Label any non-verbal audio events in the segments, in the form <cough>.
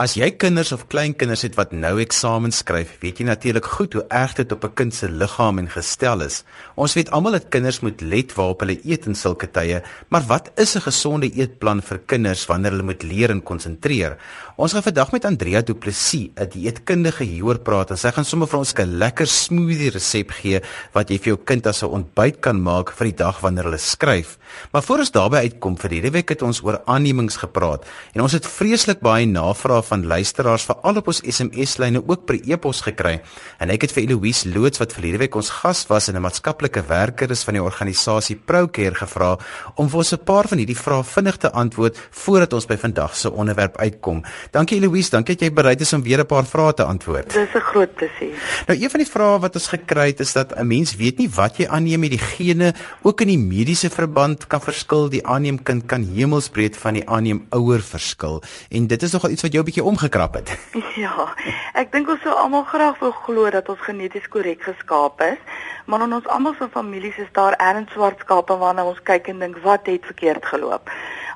As jy kinders of kleinkinders het wat nou eksamen skryf, weet jy natuurlik goed hoe erg dit op 'n kind se liggaam en gestel is. Ons weet almal dat kinders moet let waarop hulle eet in sulke tye, maar wat is 'n gesonde eetplan vir kinders wanneer hulle moet leer en konsentreer? Ons gaan vandag met Andrea Du Plessis, 'n dieetkundige hieroor praat en sy gaan sommer vir ons 'n lekker smoothie resep gee wat jy vir jou kind as 'n ontbyt kan maak vir die dag wanneer hulle skryf. Maar voor ons daarby uitkom vir hierdie week het ons oor aannemings gepraat en ons het vreeslik baie navrae van luisteraars veral op ons SMS-lyne ook per e-pos gekry. En ek het vir Eloise Loots wat vir hierdie week ons gas was en 'n maatskaplike werker is van die organisasie Procare gevra om vir ons 'n paar van hierdie vrae vinnig te antwoord voordat ons by vandag se onderwerp uitkom. Dankie Eloise, dankie dat jy bereid is om weer 'n paar vrae te antwoord. Dis 'n groot plesier. Nou een van die vrae wat ons gekry het is dat 'n mens weet nie wat jy aanneem met diegene ook in die mediese verband kan verskil. Die aanneemkind kan hemelsbreed van die aanneemouer verskil en dit is nogal iets wat jou 'n bietjie omgekrap het. <laughs> Ja. Ek dink ons sou almal graag wou glo dat ons geneties korrek geskaap is, maar in ons almal se families is daar erns swart skape waarna ons kyk en dink wat het verkeerd geloop.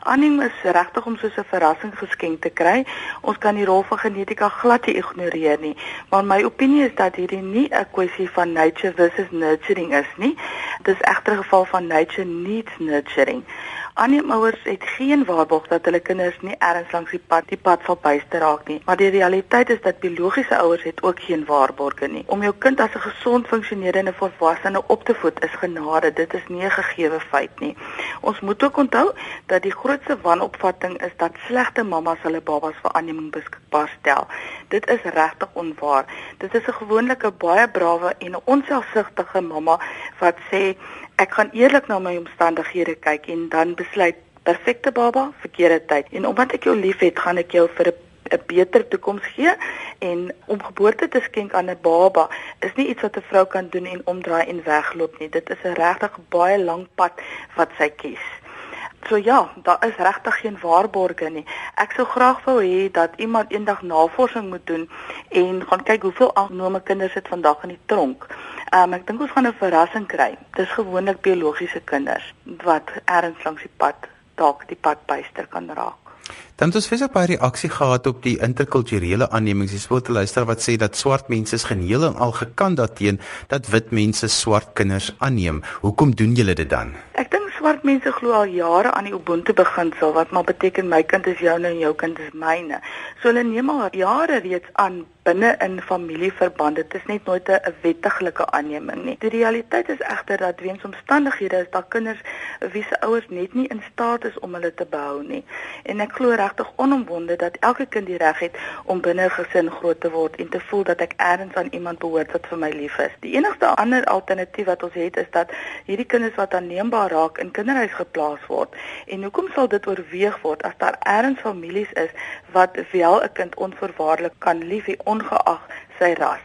Aanneem is regtig om soos 'n verrassing geskenk te kry. Ons kan die rol van genetika glad nie ignoreer nie, maar my opinie is dat hierdie nie 'n kwessie van nature versus nurturing is nie. Dit is egter 'n geval van nature needs nurturing. Aanneemouers het geen waarborg dat hulle kinders nie ergens langs die pad die pad sal byste raak nie, maar die realiteit is dat biologiese ouers het ook geen waarborge nie. Om jou kind as 'n gesond funksionerende volwassene op te voed is genade, dit is nie 'n gegeewe feit nie. Ons moet ook onthou dat die grootste wanopvatting is dat slegte mammas hulle babas vir aanneming beskikbaar stel. Dit is regtig onwaar. Dit is 'n gewoonlike baie brawe en 'n onselfsugtige mamma wat sê ek gaan eerlik na my omstandighede kyk en dan besluit perfekte baba verkeerde tyd. En omdat ek jou liefhet gaan ek jou vir 'n 'n beter toekoms gee en om geboorte te skenk aan 'n baba is nie iets wat 'n vrou kan doen en omdraai en wegloop nie. Dit is 'n regtig baie lang pad wat sy kies So ja, daar is regtig geen waarborge nie. Ek sou graag wou hê dat iemand eendag navorsing moet doen en gaan kyk hoeveel aangenome kinders sit vandag in die tronk. Ehm um, ek dink ons gaan 'n verrassing kry. Dis gewoonlik biologiese kinders wat ergens langs die pad dalk die pad byster kan raak. Dan het ons feeslik baie reaksie gehad op die interkulturele aannemings. Jy spoel te luister wat sê dat swart mense is geneel en al gekant daarteen dat wit mense swart kinders aanneem. Hoekom doen julle dit dan? Ek dink swart mense glo al jare aan die ubuntu beginsel wat maar beteken my kind is joune en jou kind is myne. So hulle neem al jare reeds aan binne in familieverbande. Dit is net nooit 'n wettiglike aanneming nie. Die realiteit is egter dat weens omstandighede is daar kinders wie se ouers net nie in staat is om hulle te behou nie. En ek glo regtig onomwonde dat elke kind die reg het om binne 'n gesin groot te word en te voel dat ek ergens aan iemand behoort wat vir my lief is. Die enigste ander alternatief wat ons het is dat hierdie kinders wat aanneembaar raak in kinderhuis geplaas word. En hoekom sal dit oorweeg word as daar ergens families is wat wel 'n kind onvoorwaardelik kan lief hê ongeag sy ras.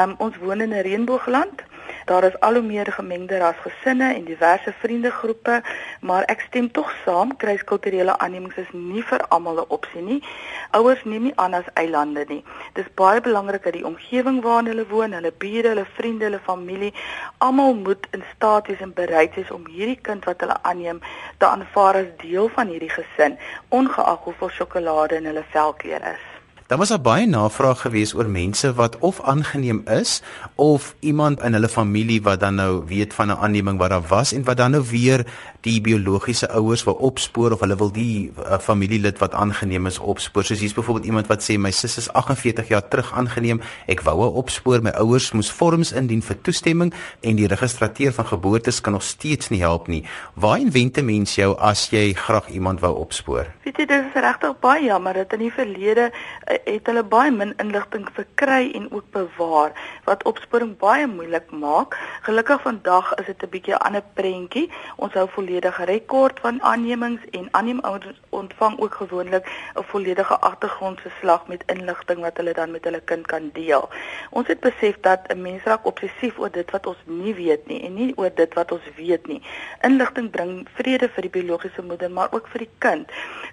Um ons woon in 'n reënboogland. Daar is al hoe meer gemengde rasgesinne en diverse vriendegroepe, maar ek stem tog saam, kruiskulturele aannemings is nie vir almal 'n opsie nie. Ouers neem nie aan as eilande nie. Dit is baie belangrik dat die omgewing waarin hulle woon, hulle bure, hulle vriende, hulle familie, almal moet in staat wees en bereid wees om hierdie kind wat hulle aanneem te aanvaar as deel van hierdie gesin, ongeag hoeveel sjokolade in hulle velkleur is. Dan was daar baie navraag gewees oor mense wat of aangeneem is of iemand in hulle familie wat dan nou weet van 'n aanneming wat daar was en wat dan nou weer die biologiese ouers wil opspoor of hulle wil die uh, familielid wat aangeneem is opspoor. Soos hier's byvoorbeeld iemand wat sê my sussie is 48 jaar terug aangeneem. Ek wou haar opspoor. My ouers moes vorms indien vir toestemming en die registrateur van geboortes kan nog steeds nie help nie. Waarheen wend 'n mens jou as jy graag iemand wou opspoor? Weet jy, dit is regtig baie jammer dat in die verlede uh, het hulle baie min inligting verkry en ook bewaar wat opsporing baie moeilik maak. Gelukkig vandag is dit 'n bietjie 'n ander prentjie. Ons hou volledige rekord van aannemings en aanneemouers ontvang ook gewoonlik 'n volledige agtergrondverslag met inligting wat hulle dan met hulle kind kan deel. Ons het besef dat 'n mens raak obsessief oor dit wat ons nie weet nie en nie oor dit wat ons weet nie. Inligting bring vrede vir die biologiese moeder maar ook vir die kind.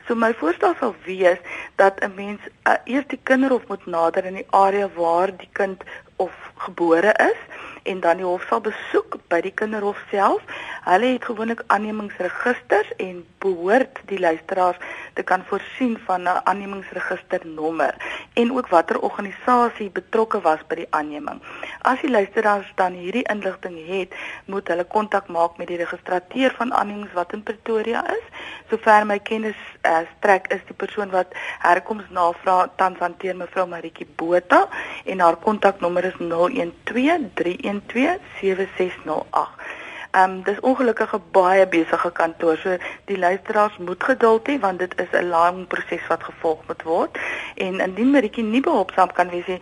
So my voorstel sal wees dat 'n mens 'n eers die kinderhof moet nader in die area waar die kind of gebore is en dan die hof sal besoek by die kinderhof self. Hulle het gewoonlik aannemingsregisters en behoort die luisteraars te kan voorsien van 'n aannemingsregisternommer en ook watter organisasie betrokke was by die aanneming. As die luisteraars dan hierdie inligting het, moet hulle kontak maak met die registrateur van aannemings wat in Pretoria is. Sover my kennis uh, strek is die persoon wat herkomsnavraag tans hanteer mevrou Maritjie Botha en haar kontaknommer is 012 312 7608. Ehm um, dis ongelukkig 'n baie besige kantoor. So die luisteraars moet geduld hê want dit is 'n lang proses wat gevolg moet word. En indien Maritjie nie behulpsaam kan wees nie,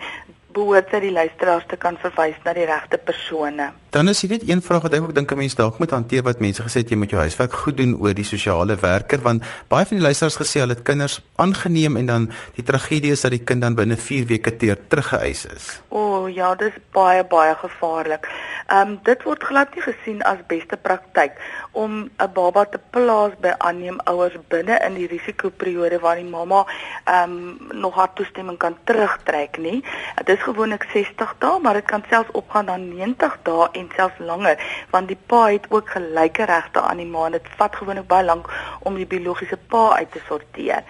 behoort sy die luisteraars te kan verwys na die regte persone. Dan is dit een vraag wat ek ook dink 'n mens dalk moet hanteer wat mense gesê het jy moet jou huiswerk goed doen oor die sosiale werker want baie van die luisteraars gesê hulle het kinders aangeneem en dan die tragedie is dat die kind dan binne 4 weke teer teruggeëis is. O oh, ja, dis baie baie gevaarlik. Ehm um, dit word glad nie gesien as beste praktyk om 'n baba te plaas by aanneemouers binne in die risikoperiode waar die mamma ehm um, nog haar toestemming kan terugtrek nie. Dit is gewoonlik 60 dae, maar dit kan selfs opgaan na 90 dae en selfs langer want die pa het ook gelyke regte aan die ma en dit vat gewoonlik baie lank om die biologiese pa uit te sorteer.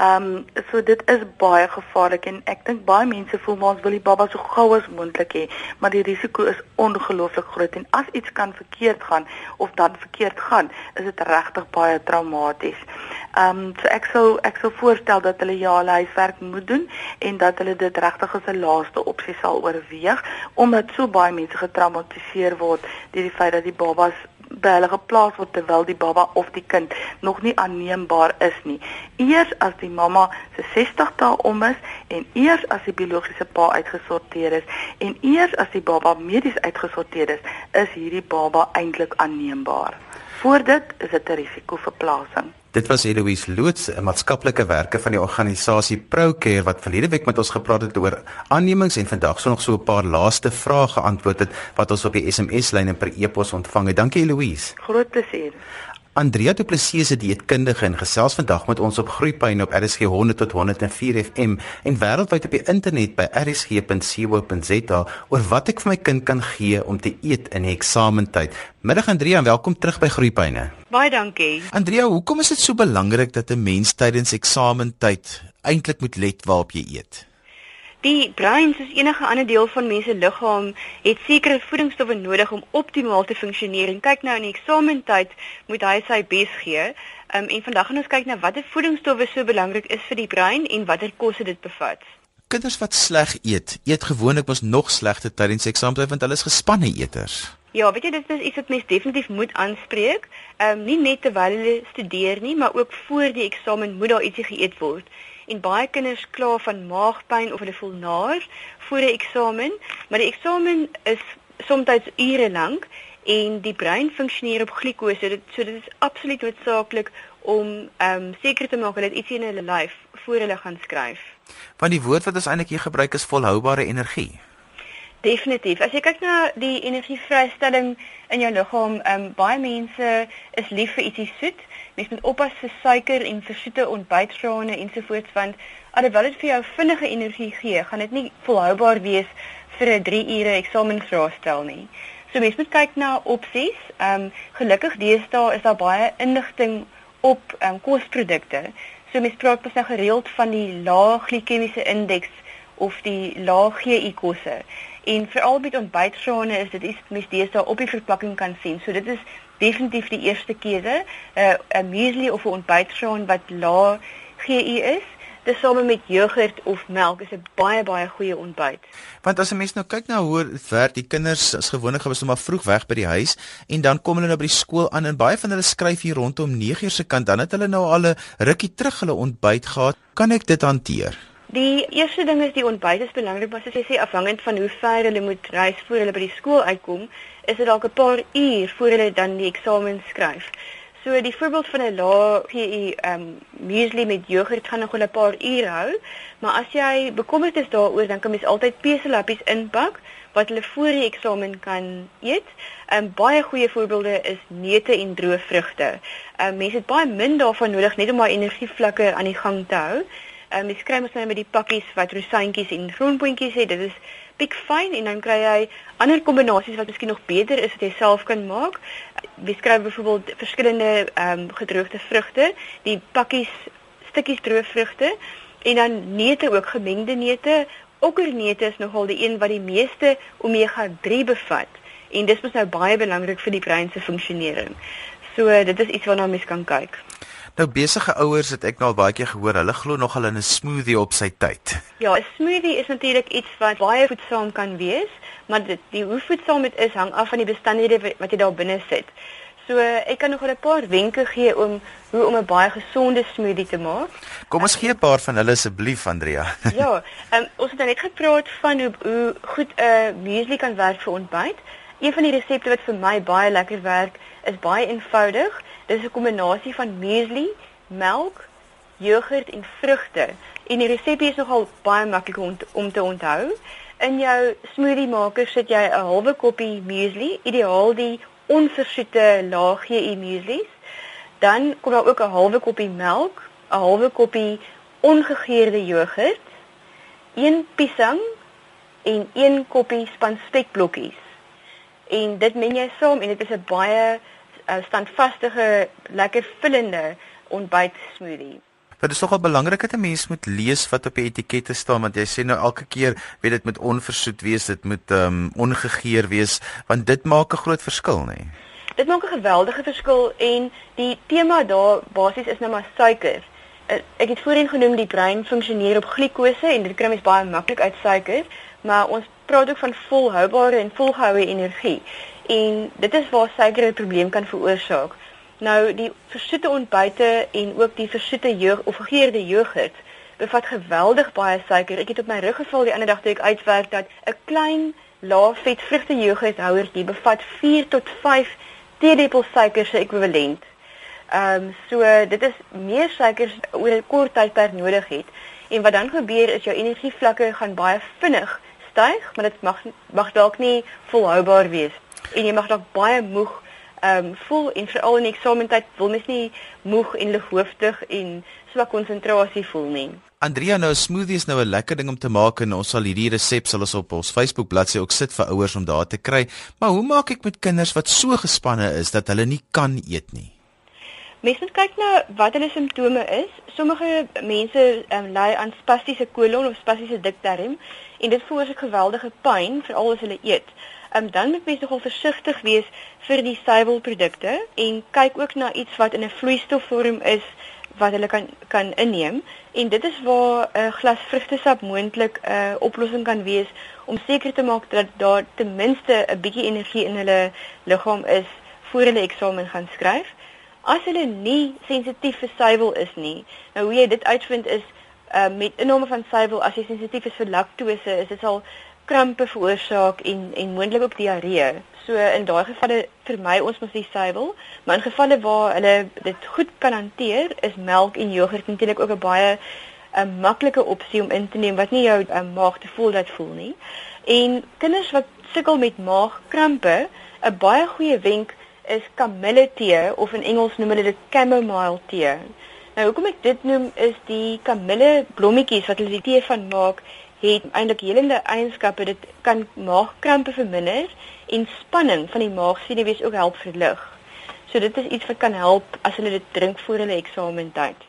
Ehm um, so dit is baie gevaarlik en ek dink baie mense voel maar ons wil die baba so gou as moontlik hê, maar die risiko is ongelooflik groot en as iets kan verkeerd gaan of dan verkeerd gaan, is dit regtig baie traumaties. Ehm um, so ek sou ek sou voorstel dat hulle ja hulle huiswerk moet doen en dat hulle dit regtig as 'n laaste opsie sal oorweeg omdat so baie mense getraumatiseer word deur die feit dat die babas by hulle geplaas word terwyl die baba of die kind nog nie aanneembaar is nie. Eers as die mamma se 60 dae om is en eers as die biologiese pa uitgesorteer is en eers as die baba medies uitgesorteer is, is hierdie baba eintlik aanneembaar. Voor dit is dit 'n risiko vir plasing. Dit was Eloise Loots, 'n maatskaplike werker van die organisasie ProCare wat verlede week met ons gepraat het oor aannemings en vandag so nog so 'n paar laaste vrae geantwoord het wat ons op die SMS-lyn en per e-pos ontvang het. Dankie Eloise. Groot plesier. Andrea Du Plessis is 'n dieetkundige en gesels vandag met ons op Groepyne op RSG 100 tot 104 FM en wêreldwyd op die internet by rsg.co.za oor wat ek vir my kind kan gee om te eet in die eksamentyd. Middag Andrea, welkom terug by Groepyne. Baie dankie. Andrea, hoekom is dit so belangrik dat 'n mens tydens eksamentyd eintlik moet let waarop jy eet? Die brein soos enige ander deel van mense liggaam het sekere voedingsstowwe nodig om optimaal te funksioneer. En kyk nou in die eksamentyd moet hy sy bes gee. Um, en vandag gaan ons kyk na watter voedingsstowwe so belangrik is vir die brein en watter kosse dit bevat. Kinders wat sleg eet, eet gewoonlik mos nog slegter tydens eksamentyd want hulle is gespanne eters. Ja, weet jy dit is iets wat mens definitief moet aanspreek. Ehm um, nie net terwyl hulle studeer nie, maar ook voor die eksamen moet daar ietsie geëet word en baie kinders kla van maagpyn of hulle voel naar voor 'n eksamen, maar die eksamen is soms ure lank en die brein funksioneer op glikose. Dit so dit is absoluut noodsaaklik om ehm um, seker te maak dat iets in hulle lyf voor hulle gaan skryf. Want die woord wat ons eintlik hier gebruik is volhoubare energie. Definitief. As jy kyk na die energievrystelling in jou liggaam, ehm um, baie mense is lief vir ietsie soet mens moet oppas vir suiker en vir soete ontbytgrane ensovoorts want alhoewel dit vir jou vinnige energie gee, gaan dit nie volhoubaar wees vir 'n 3 ure eksamensvraestel nie. So mens moet kyk na opsies. Ehm um, gelukkig deesdae is daar baie inligting op ehm um, kosprodukte. So mens praat pas nou gereeld van die lae glikemiese indeks of die lae GI kosse. En veral met ontbytgrane is dit iets mens deesdae op die verpakking kan sien. So dit is definitief die eerste keuse, 'n uh, 'n muesli of 'n ontbytgraan wat lae GI is. Dit same met jogurt of melk is 'n baie baie goeie ontbyt. Want as 'n mens nou kyk na hoe dit werk, die kinders is gewoonlik gewys om maar vroeg weg by die huis en dan kom hulle nou by die skool aan en baie van hulle skryf hier rondom 9:00 se kant, dan het hulle nou al 'n rukkie terug hulle ontbyt gehad. Kan ek dit hanteer? Die eerste ding is die ontbyt is belangrik, maar soos jy sê afhangend van hoe ver hulle moet reis voor hulle by die skool uitkom, is dit dalk 'n paar uur voor hulle dan die eksamen skryf. So die voorbeeld van 'n lae PE um muesli met jogurt gaan nog 'n paar uur hou, maar as jy bekommerd is daaroor, dan kan mens altyd peselappies inpak wat hulle voor die eksamen kan eet. Um baie goeie voorbeelde is neute en droë vrugte. Um mense het baie min daarvan nodig net om maar energievlakke aan die gang te hou. Ehm um, jy skry mos nou met die pakkies wat rosientjies en grondboontjies het. Dit is piek fyn en dan kry jy ander kombinasies wat miskien nog beter is wat jy self kan maak. Jy skryf byvoorbeeld verskillende ehm um, gedroogde vrugte, die pakkies stukkies droë vrugte en dan neute ook gemengde neute. Okkerneute is nogal die een wat die meeste omega 3 bevat en dis mos nou baie belangrik vir die brein se funksionering. So dit is iets waarna mens kan kyk. Nou besige ouers het ek nou al baie keer gehoor, hulle glo nogal in 'n smoothie op sy tyd. Ja, 'n smoothie is natuurlik iets wat baie voedsaam kan wees, maar dit die hoe voedsaam dit is hang af van die bestanddele wat jy daar binne sit. So ek kan nog 'n paar wenke gee om hoe om 'n baie gesonde smoothie te maak. Kom ons gee 'n paar van hulle asseblief Andrea. <laughs> ja, um, ons het nou net gepraat van hoe hoe goed 'n uh, muesli kan werk vir ontbyt. Een van die resepte wat vir my baie lekker werk, is baie eenvoudig. Dit is 'n kombinasie van muesli, melk, jogurt en vrugte. En die resepie is nogal baie maklik om, om te onthou. In jou smoothie maker sit jy 'n halwe koppie muesli, ideaal die onversoete lae GI muesli's. Dan kom daar ook 'n halwe koppie melk, 'n halwe koppie ongegeurde jogurt, een piesang en een koppie spanspekblokkies. En dit meng jy saam en dit is 'n baie uh, standvastige, lekker vullende ontbyt smoothie. Dit is nogal belangrik dat 'n mens moet lees wat op die etikette staan want jy sê nou elke keer weet dit moet onversoet wees, dit moet ehm um, ongegeur wees want dit maak 'n groot verskil, nê. Nee. Dit maak 'n geweldige verskil en die tema daar basies is nou maar suiker. Eh, ek het voorheen genoem die brein funksioneer op glikose en dit kry mens baie maklik uit suiker, maar ons praat ook van volhoubare en volgehoue energie. En dit is waar suiker 'n probleem kan veroorsaak. Nou die versoete ontbyte en ook die versoete jeug of gegeurde jogurt bevat geweldig baie suiker. Ek het op my rug geval die ander dag toe ek uitwerk dat 'n klein lae-vet vrugte jogurthouertjie bevat 4 tot 5 teelepels suiker se ekwivalent. Ehm um, so dit is meer suiker oor 'n kort tydperk nodig het. En wat dan gebeur is jou energievlakke gaan baie vinnig styg, maar dit mag mag dalk nie volhoubaar wees en jy mag dalk baie moeg ehm um, voel en veral in eksamentyd wil mens nie moeg en lighoofdig en swak konsentrasie voel nie. Andrea nou smoothie is nou 'n lekker ding om te maak en ons sal hierdie resep sal ons op ons Facebook bladsy ook sit vir ouers om daar te kry. Maar hoe maak ek met kinders wat so gespanne is dat hulle nie kan eet nie? Mense moet kyk na wat hulle simptome is. Sommige mense um, ly aan spastiese kolon of spastiese dikdarm en dit veroorsaak geweldige pyn veral as hulle eet um, dan moet mens nogal versigtig wees vir die suiwelprodukte en kyk ook na iets wat in 'n vloeistofvorm is wat hulle kan kan inneem en dit is waar 'n uh, glas vrugtesap moontlik 'n uh, oplossing kan wees om seker te maak dat daar ten minste 'n bietjie energie in hulle liggaam is voor hulle eksamen gaan skryf. As hulle nie sensitief vir suiwel is nie, nou hoe jy dit uitvind is uh, met inname van suiwel as jy sensitief is vir laktose, is dit al krampe veroorsaak en en moontlik ook diarree. So in daai gevalle vermy ons mos die suiwel, maar in gevalle waar hulle dit goed kan hanteer, is melk en jogurt natuurlik ook 'n baie 'n eh, maklike opsie om in te neem wat nie jou uh, maag te voel dat voel nie. En kinders wat sukkel met maagkrampe, 'n baie goeie wenk is kamille tee of in Engels noem hulle dit chamomile tee. Nou hoekom ek dit noem is die kamille blommetjies wat hulle die tee van maak het eintlik helende eienskappe. Dit kan maagkrampe verminder en spanning van die maagsenuwees ook help verlig. So dit is iets wat kan help as hulle dit drink voor hulle eksamentyd.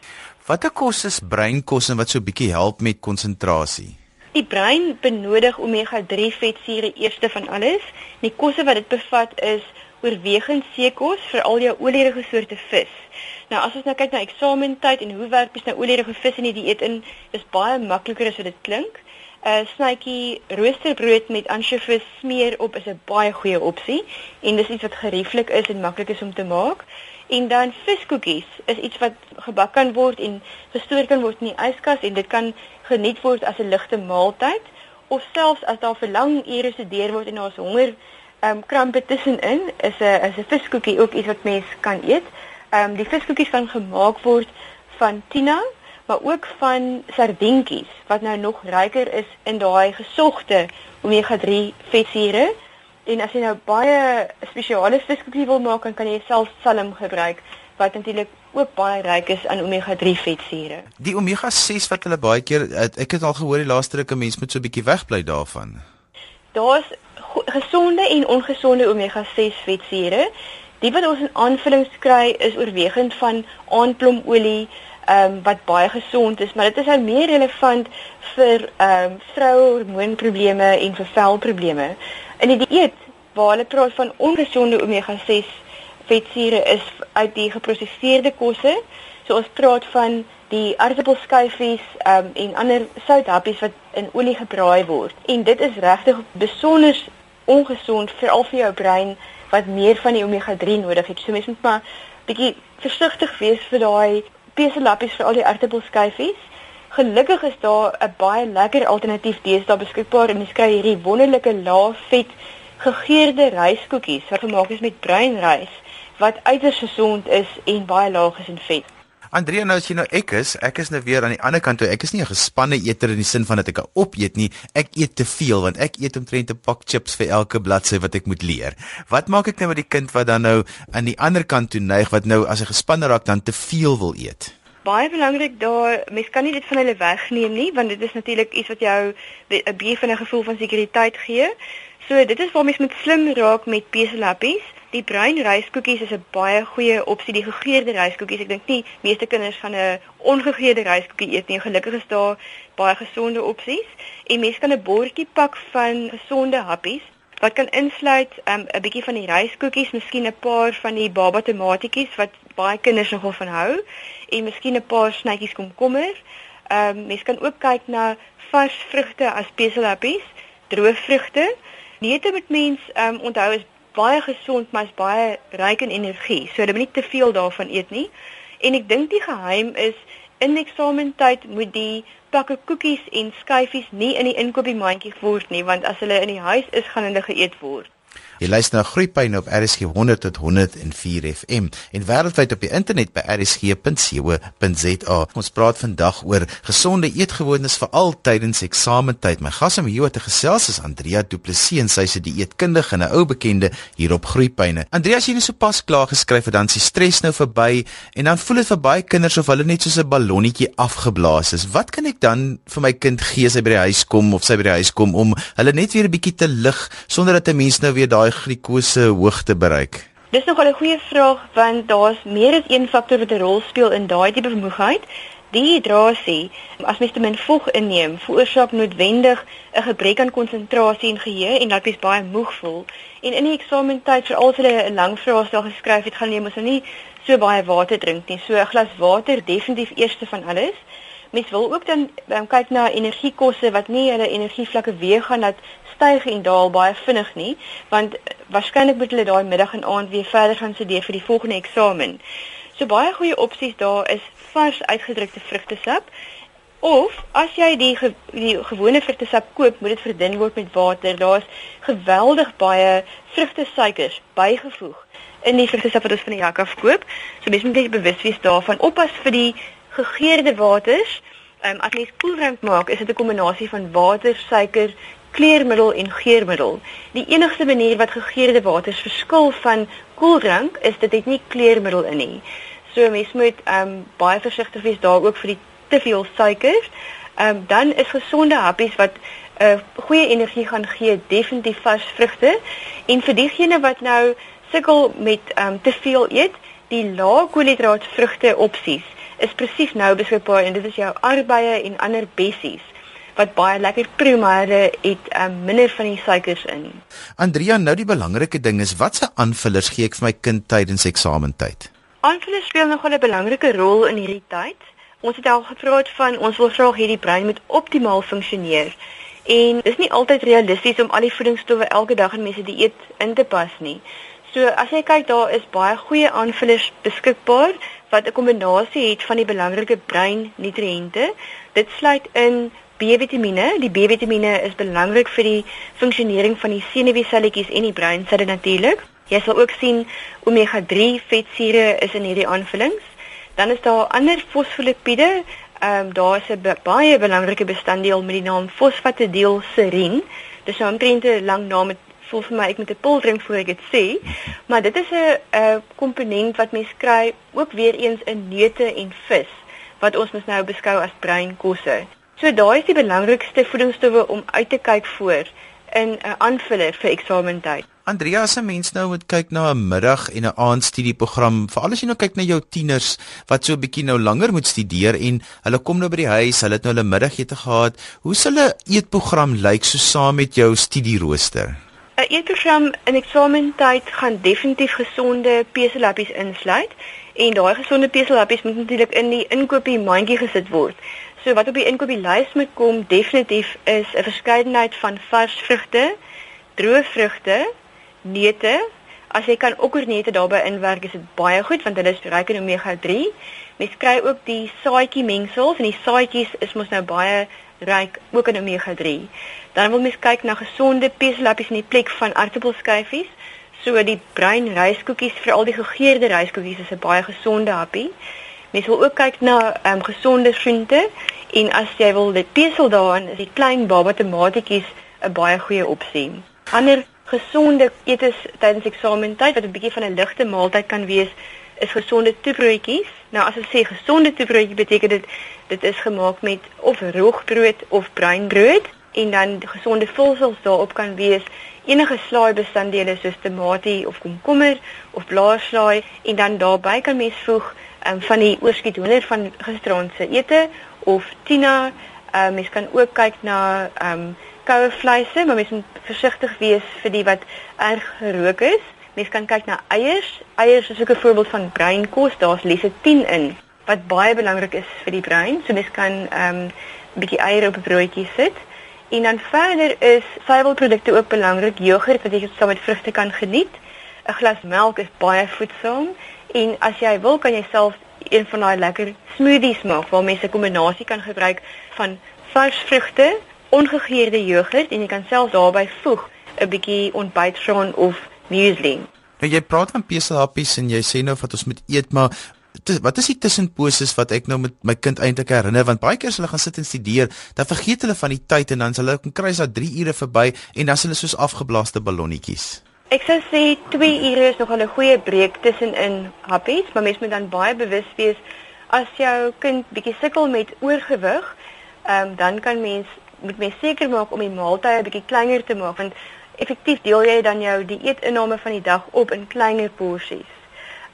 Watter kos is breinkos en wat so bietjie help met konsentrasie? Die brein benodig omega-3 vetsure eerste van alles. Die kosse wat dit bevat is oorwegend seekos vir al jou olierige soorte vis. Nou as ons nou kyk na eksamentyd en hoe werk dis nou olierige vis in die dieet in, is baie makliker as wat dit klink. 'n uh, Snytjie roosterbrood met ansjovis smeer op is 'n baie goeie opsie en dis iets wat gerieflik is en maklik is om te maak. En dan viskoekies is iets wat gebak kan word en gestoor kan word in die yskas en dit kan geniet word as 'n ligte maaltyd of selfs as daar vir lang ure gestudeer word en daar's honger um krampe tussenin is 'n is 'n viskoekie ook iets wat mens kan eet. Um die viskoekies kan gemaak word van tuna maar ook van sardientjies wat nou nog ryker is in daai gesogte omega-3 vetsure. En as jy nou baie spesiale viskoekie wil maak, dan kan jy self salm gebruik wat natuurlik ook baie ryk is aan omega-3 vetsure. Die omega-6 wat hulle baie keer ek het al gehoor die laaste ruk 'n mens moet so 'n bietjie wegbly daarvan. Daar's gesonde en ongesonde omega-6 vetsure. Die wat ons in aanvullings kry is oorwegend van aandplomolie, ehm um, wat baie gesond is, maar dit is nou meer relevant vir ehm um, vroue hormoonprobleme en vir velprobleme. In die dieet waar hulle praat van ongesonde omega-6 vetsure is uit die geprosesseerde kosse. So ons praat van die aardappelskyfies um, en ander southappies wat in olie gebraai word. En dit is regtig besonder ongesond vir al vir jou brein wat meer van die omega-3 nodig het. So mens moet maar bietjie versigtig wees vir daai peselappies vir al die aardappelskyfies. Gelukkig is daar 'n baie lekker alternatief deesdae beskikbaar en jy kry hierdie wonderlike lae vet gegeurde ryskoekies wat gemaak is met bruin rys wat uiters gesond is en baie laag is in vet. Andrea nou as jy nou ek is, ek is nou weer aan die ander kant toe. Ek is nie 'n gespanne eter in die sin van dat ek opeet nie. Ek eet te veel want ek eet omtrent 'n pak chips vir elke bladsy wat ek moet leer. Wat maak ek nou met die kind wat dan nou aan die ander kant toe neig wat nou as hy gespanne raak dan te veel wil eet? Baie belangrik daar, mens kan nie dit van hulle wegneem nie want dit is natuurlik iets wat jou 'n bietjie van 'n gevoel van sekuriteit gee. So dit is waar mens moet slim raak met peselappies. Die bruin ryskoekies is 'n baie goeie opsie, die gegeurde ryskoekies. Ek dink nie meeste kinders gaan 'n ongegeurde ryskoekie eet nie. Gelukkig is daar baie gesonde opsies. En mens kan 'n bordjie pak van gesonde happies wat kan insluit 'n um, bietjie van die ryskoekies, miskien 'n paar van die baba tomatietjies wat baie kinders nogal van hou en miskien 'n paar snytjies komkommer. Ehm um, mens kan ook kyk na vars vrugte as peselhappies, droë vrugte. Diete met mens ehm um, onthou is baie gesond, maar is baie ryk in energie. So jy moet nie te veel daarvan eet nie. En ek dink die geheim is in eksamentyd moet die pakke koekies en skyfies nie in die inkopiesmandjie word nie, want as hulle in die huis is, gaan hulle geëet word. Jy luister na Groepyne op RSG 100 tot 104 FM en wêreldwyd op die internet by rsg.co.za. Ons praat vandag oor gesonde eetgewoontes vir al tydens eksamentyd. My gas om hier te gesels is Andrea Du Plessis en sy is 'n dieetkundige en 'n ou bekende hier op Groepyne. Andrea, as jy net so pas klaar geskryf het, dan is die stres nou verby en dan voel dit vir baie kinders of hulle net soos 'n ballonnetjie afgeblaas is. Wat kan ek dan vir my kind gee as hy by die huis kom of sy by die huis kom om hulle net weer 'n bietjie te lig sonder dat 'n mens nou weer daai daai glikose hoogte bereik? Dis nog 'n goeie vraag want daar's meer as een faktor wat 'n rol speel in daai tipe vermoegheid. Dehydrasie, as mens te min voeg inneem, veroorsaak noodwendig 'n gebrek aan konsentrasie en geheue en laat mens baie moeg voel. En in die eksamentyd, veral as hulle 'n lang vraestel geskryf het, gaan jy mos nou nie so baie water drink nie. So 'n glas water definitief eerste van alles. Mens wil ook dan um, kyk na energiekosse wat nie hulle energievlakke weer gaan dat styg en daal baie vinnig nie, want waarskynlik moet hulle daai middag en aand weer verder gaan studeer vir die volgende eksamen. So baie goeie opsies daar is vars uitgedrukte vrugtesap of as jy die, ge, die gewone vrugtesap koop, moet dit verdun word met water. Daar's geweldig baie vrugtesuikers bygevoeg in die vrugtesap wat ons van die jak af koop. So mens moet net bewus wees daarvan. Oppas vir die gegeurde waters. Ehm um, as jy koeldrank maak, is dit 'n kombinasie van water, suiker, kleurmiddel en geurmiddel. Die enigste manier wat gegeurde waters verskil van koeldrank is dit het nie kleurmiddel in nie. So mens moet ehm um, baie versigtig wees daar ook vir die te veel suiker. Ehm um, dan is gesonde happies wat 'n uh, goeie energie gaan gee, definitief vars vrugte. En vir diegene wat nou sukkel met ehm um, te veel eet, die lae koolhidraat vrugte opsies is presies nou beskikbaar en dit is jou arbeie en ander bessies wat baie lekker proe maar het um, minder van die suikers in. Andrea, nou die belangrike ding is watse aanvullers gee ek vir my kind tydens eksamentyd? Aanvullers speel nogal 'n belangrike rol in hierdie tyd. Ons het al gepraat van ons wil graag hê die brein moet optimaal funksioneer. En dit is nie altyd realisties om al die voedingsstowwe elke dag in mense dieet in te pas nie. So as jy kyk daar is baie goeie aanvullers beskikbaar wat 'n kombinasie het van die belangrike breinnutriënte. Dit sluit in B-vitamiene. Die B-vitamiene is belangrik vir die funksionering van die senuweeselletjies en die breinselle natuurlik. Jy sal ook sien omega-3 vetsure is in hierdie aanvullings. Dan is daar ander fosfolipiede. Ehm um, daar is 'n baie belangrike bestanddeel met die naam fosfatidilserin. Dis nou omtrent 'n lang naam met voel vir my ek moet 'n pil drink voor ek dit sê. Maar dit is 'n 'n komponent wat mens kry ook weer eens in neute en vis wat ons mens nou beskou as breinkosse. So daai is die belangrikste voedingsstowwe om uit te kyk voor in 'n aanvuller vir eksamentyd. Andrea, as 'n mens nou moet kyk na 'n middag en 'n aandstudieprogram, veral as jy nou kyk na jou tieners wat so 'n bietjie nou langer moet studeer en hulle kom nou by die huis, hulle het nou hulle middagete gehad, hoe sal 'n eetprogram lyk so saam met jou studierooster? 'n Eetprogram in eksamentyd gaan definitief gesonde peselappies insluit en daai gesonde peselappies moet natuurlik in die inkopie mandjie gesit word. So wat op die inkopieslys moet kom definitief is 'n verskeidenheid van vars vrugte, droë vrugte, neute. As jy kan okkerneute daarbey inwerk, is dit baie goed want hulle is ryk in omega-3. Mens kry ook die saaitjie mengsels en die saaitjies is mos nou baie ryk ook in omega-3. Dan wil mens kyk na gesonde peselappies in die plek van aartappelskyfies. So die bruin ryskoekies, veral die gegeurde ryskoekies is 'n baie gesonde happie. Mens wil ook kyk na ehm um, gesonde groente en as jy wil dit pesel daarin, is die klein baba tomatietjies 'n baie goeie opsie. Ander gesonde etes tydens eksamentyd wat 'n bietjie van 'n ligte maaltyd kan wees, is gesonde toebroodjies. Nou as ek sê gesonde toebroodjie beteken dit dit is gemaak met of roogbrood of breinbrood en dan gesonde vulsels daarop kan wees enige slaai bestanddele soos tamatie of komkommer of blaarslaai en dan daarbey kan mens voeg um, van die oorskiet hoender van gisteraand se ete of tina. Um, mens kan ook kyk na ehm um, koue vleise, maar mens moet versigtig wees vir die wat erg gerook is. Mens kan kyk na eiers. Eiers is ook 'n voorbeeld van breinkos. Daar's lecithin in wat baie belangrik is vir die brein. So mens kan ehm um, bietjie eier op 'n broodjie sit. En dan verder is suiwelprodukte ook belangrik. Jogurt wat jy saam met vrugte kan geniet. 'n Glas melk is baie voedsaam En as jy wil, kan jy self een van daai lekker smoothies maak waar mense 'n kombinasie kan gebruik van vars vrugte, ongegeurde jogurt en jy kan self daarbey voeg 'n bietjie ontbytgraan of muesli. Nou jy praat van peselhappies en jy sê nou wat ons moet eet, maar wat is die tussenposes wat ek nou met my kind eintlik herinner want baie keer as hulle gaan sit en studeer, dan vergeet hulle van die tyd en dan sal hulle kom kry as daar 3 ure verby en dan is hulle soos afgeblaaste ballonnetjies. Ek sou sê 2 ure is nog 'n goeie breek tussenin happies, maar mens moet dan baie bewus wees as jou kind bietjie sukkel met oorgewig, ehm um, dan kan mens moet mens seker maak om die maaltye bietjie kleiner te maak want effektief deel jy dan jou dieetinname van die dag op in kleiner porsies.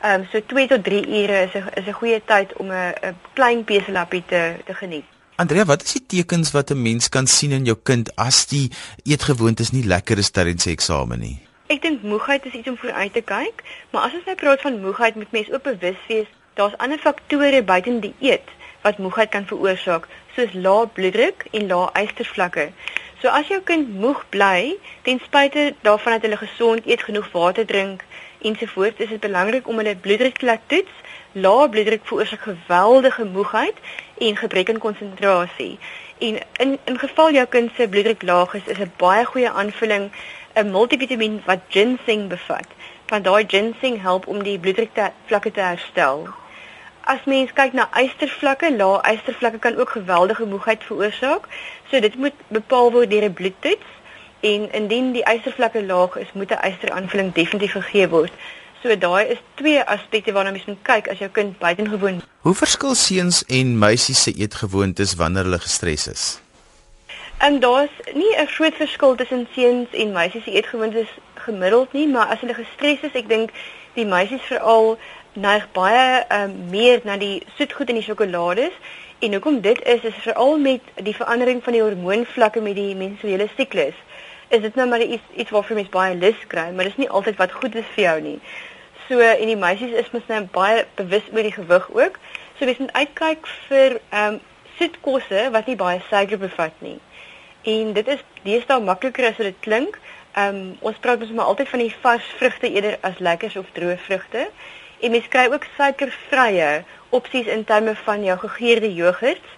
Ehm um, so 2 tot 3 ure is 'n is 'n goeie tyd om 'n 'n klein peselappie te te geniet. Andrea, wat is die tekens wat 'n mens kan sien in jou kind as die eetgewoontes nie lekker is tydens eksamen nie? Ek dink moegheid is iets om vooruit te kyk, maar as ons nou praat van moegheid, moet mens ook bewus wees daar's ander faktore buiten die eet wat moegheid kan veroorsaak, soos lae bloeddruk en lae ystervlakke. So as jou kind moeg bly, ten spyte daarvan dat hulle gesond eet, genoeg water drink ensovoorts, is dit belangrik om hulle bloeddruk te laat toets. Lae bloeddruk veroorsaak geweldige moegheid en gebrek aan konsentrasie. En in in geval jou kind se bloeddruk laag is, is 'n baie goeie aanvulling 'n multivitamiin wat ginseng bevat. Want daai ginseng help om die bloeddrukvlakke te herstel. As mens kyk na ystervlakke, lae ystervlakke kan ook geweldige moegheid veroorsaak. So dit moet bepaal word deur 'n bloedtoets en indien die ystervlakke laag is, moet 'n ysteraanvulling definitief gegee word. So daai is twee aspekte waarna mens moet kyk as jou kind buitengewoon. Hoe verskil seuns en meisies se eetgewoontes wanneer hulle gestres is? En daar's nie 'n groot verskil tussen seuns en meisies se eetgewoontes gemiddeld nie, maar as hulle gestres is, ek dink die meisies veral neig baie um, meer na die soetgoed en die sjokolades. En hoekom dit is is veral met die verandering van die hormoonvlakke met die menstruele siklus. Is dit nou maar iets iets waarvoor mens baie lus kry, maar dis nie altyd wat goed is vir jou nie. So en die meisies is mos nou baie bewus oor die gewig ook. So mens moet uitkyk vir ehm um, soetkosse wat nie baie suiker bevat nie. En dit is deesdae makliker as dit klink. Ehm um, ons praat mos maar altyd van die vars vrugte eerder as lekkers of droë vrugte. En mens kry ook suikervrye opsies in terme van jou gegeurde jogurts.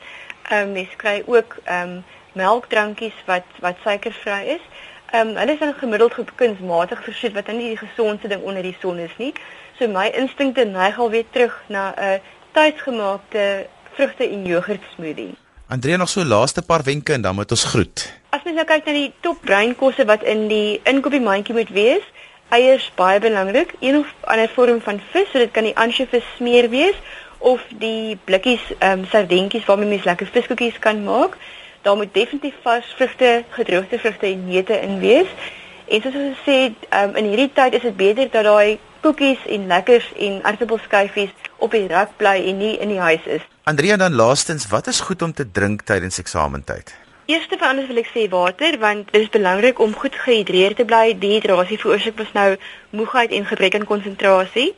Ehm um, mens kry ook ehm um, melkdrankies wat wat suikervry is. Ehm um, hulle is dan gemiddeld kunsmatig versoet wat nie die gesondste ding onder die son is nie. So my instinkte neig al weer terug na 'n tuisgemaakte vrugte en jogurt smoothie. Andrea nog so laaste paar wenke en dan moet ons groet. As mens nou kyk na die top breinkosse wat in die inkopiesmandjie moet wees, eiers baie belangrik, een of ander vorm van vis, so dit kan die ansjovis smeer wees of die blikkies ehm um, sardientjies waarmee mens lekker viskoekies kan maak. Daar moet definitief vars vrugte, gedroogde vrugte en neute in wees. En soos ons sê, um, in hierdie tyd is dit beter dat daai koekies en lekkers en aardappelskyfies op die rak bly en nie in die huis is. Andrea dan laastens, wat is goed om te drink tydens eksamentyd? Eerste van alles wil ek sê water want dit is belangrik om goed gehidreerd te bly. Dehydrasie veroorsaak mos nou moegheid en gebrek aan konsentrasie.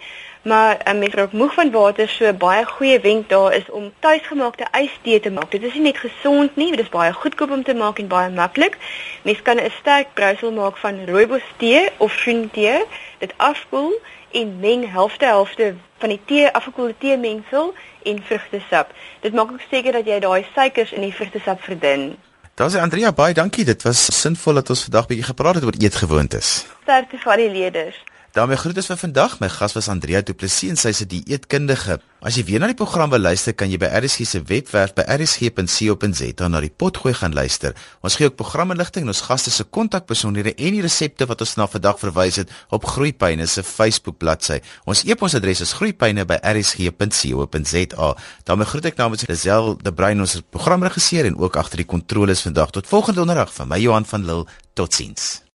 Maar 'n um, mens raak moeg van water, so baie goeie wenk daar is om tuisgemaakte ystee te maak. Dit is nie net gesond nie, dit is baie goedkoop om te maak en baie maklik. Mens kan 'n sterk brousel maak van rooibos tee of groen tee, dit afkoel en meng helfte helfte van die tee afgekoelde tee mengsel en vrugtesap. Dit maak ook seker dat jy daai suikers in die vrugtesap verdun. Daar's Andrea baie dankie. Dit was sinvol dat ons vandag bietjie gepraat het oor eetgewoontes. Sterkte vir al die leerders daarmee groet ons vir vandag. My gas was Andrea Du Plessis en sy is 'n dieetkundige. As jy weer na die program wil luister, kan jy by RSG se webwerf by rsg.co.za na die potgooi gaan luister. Ons gee ook programinligting en ons gaste se kontakbesonderhede en die resepte wat ons na vandag verwys het op Groeipyne se Facebook bladsy. Ons e-posadres is groeipyne@rsg.co.za. daarmee groet ek namens Lisel de Bruin ons programregisseur en ook agter die kontroles vandag. Tot volgende donderdag van my Johan van Lille. Totsiens.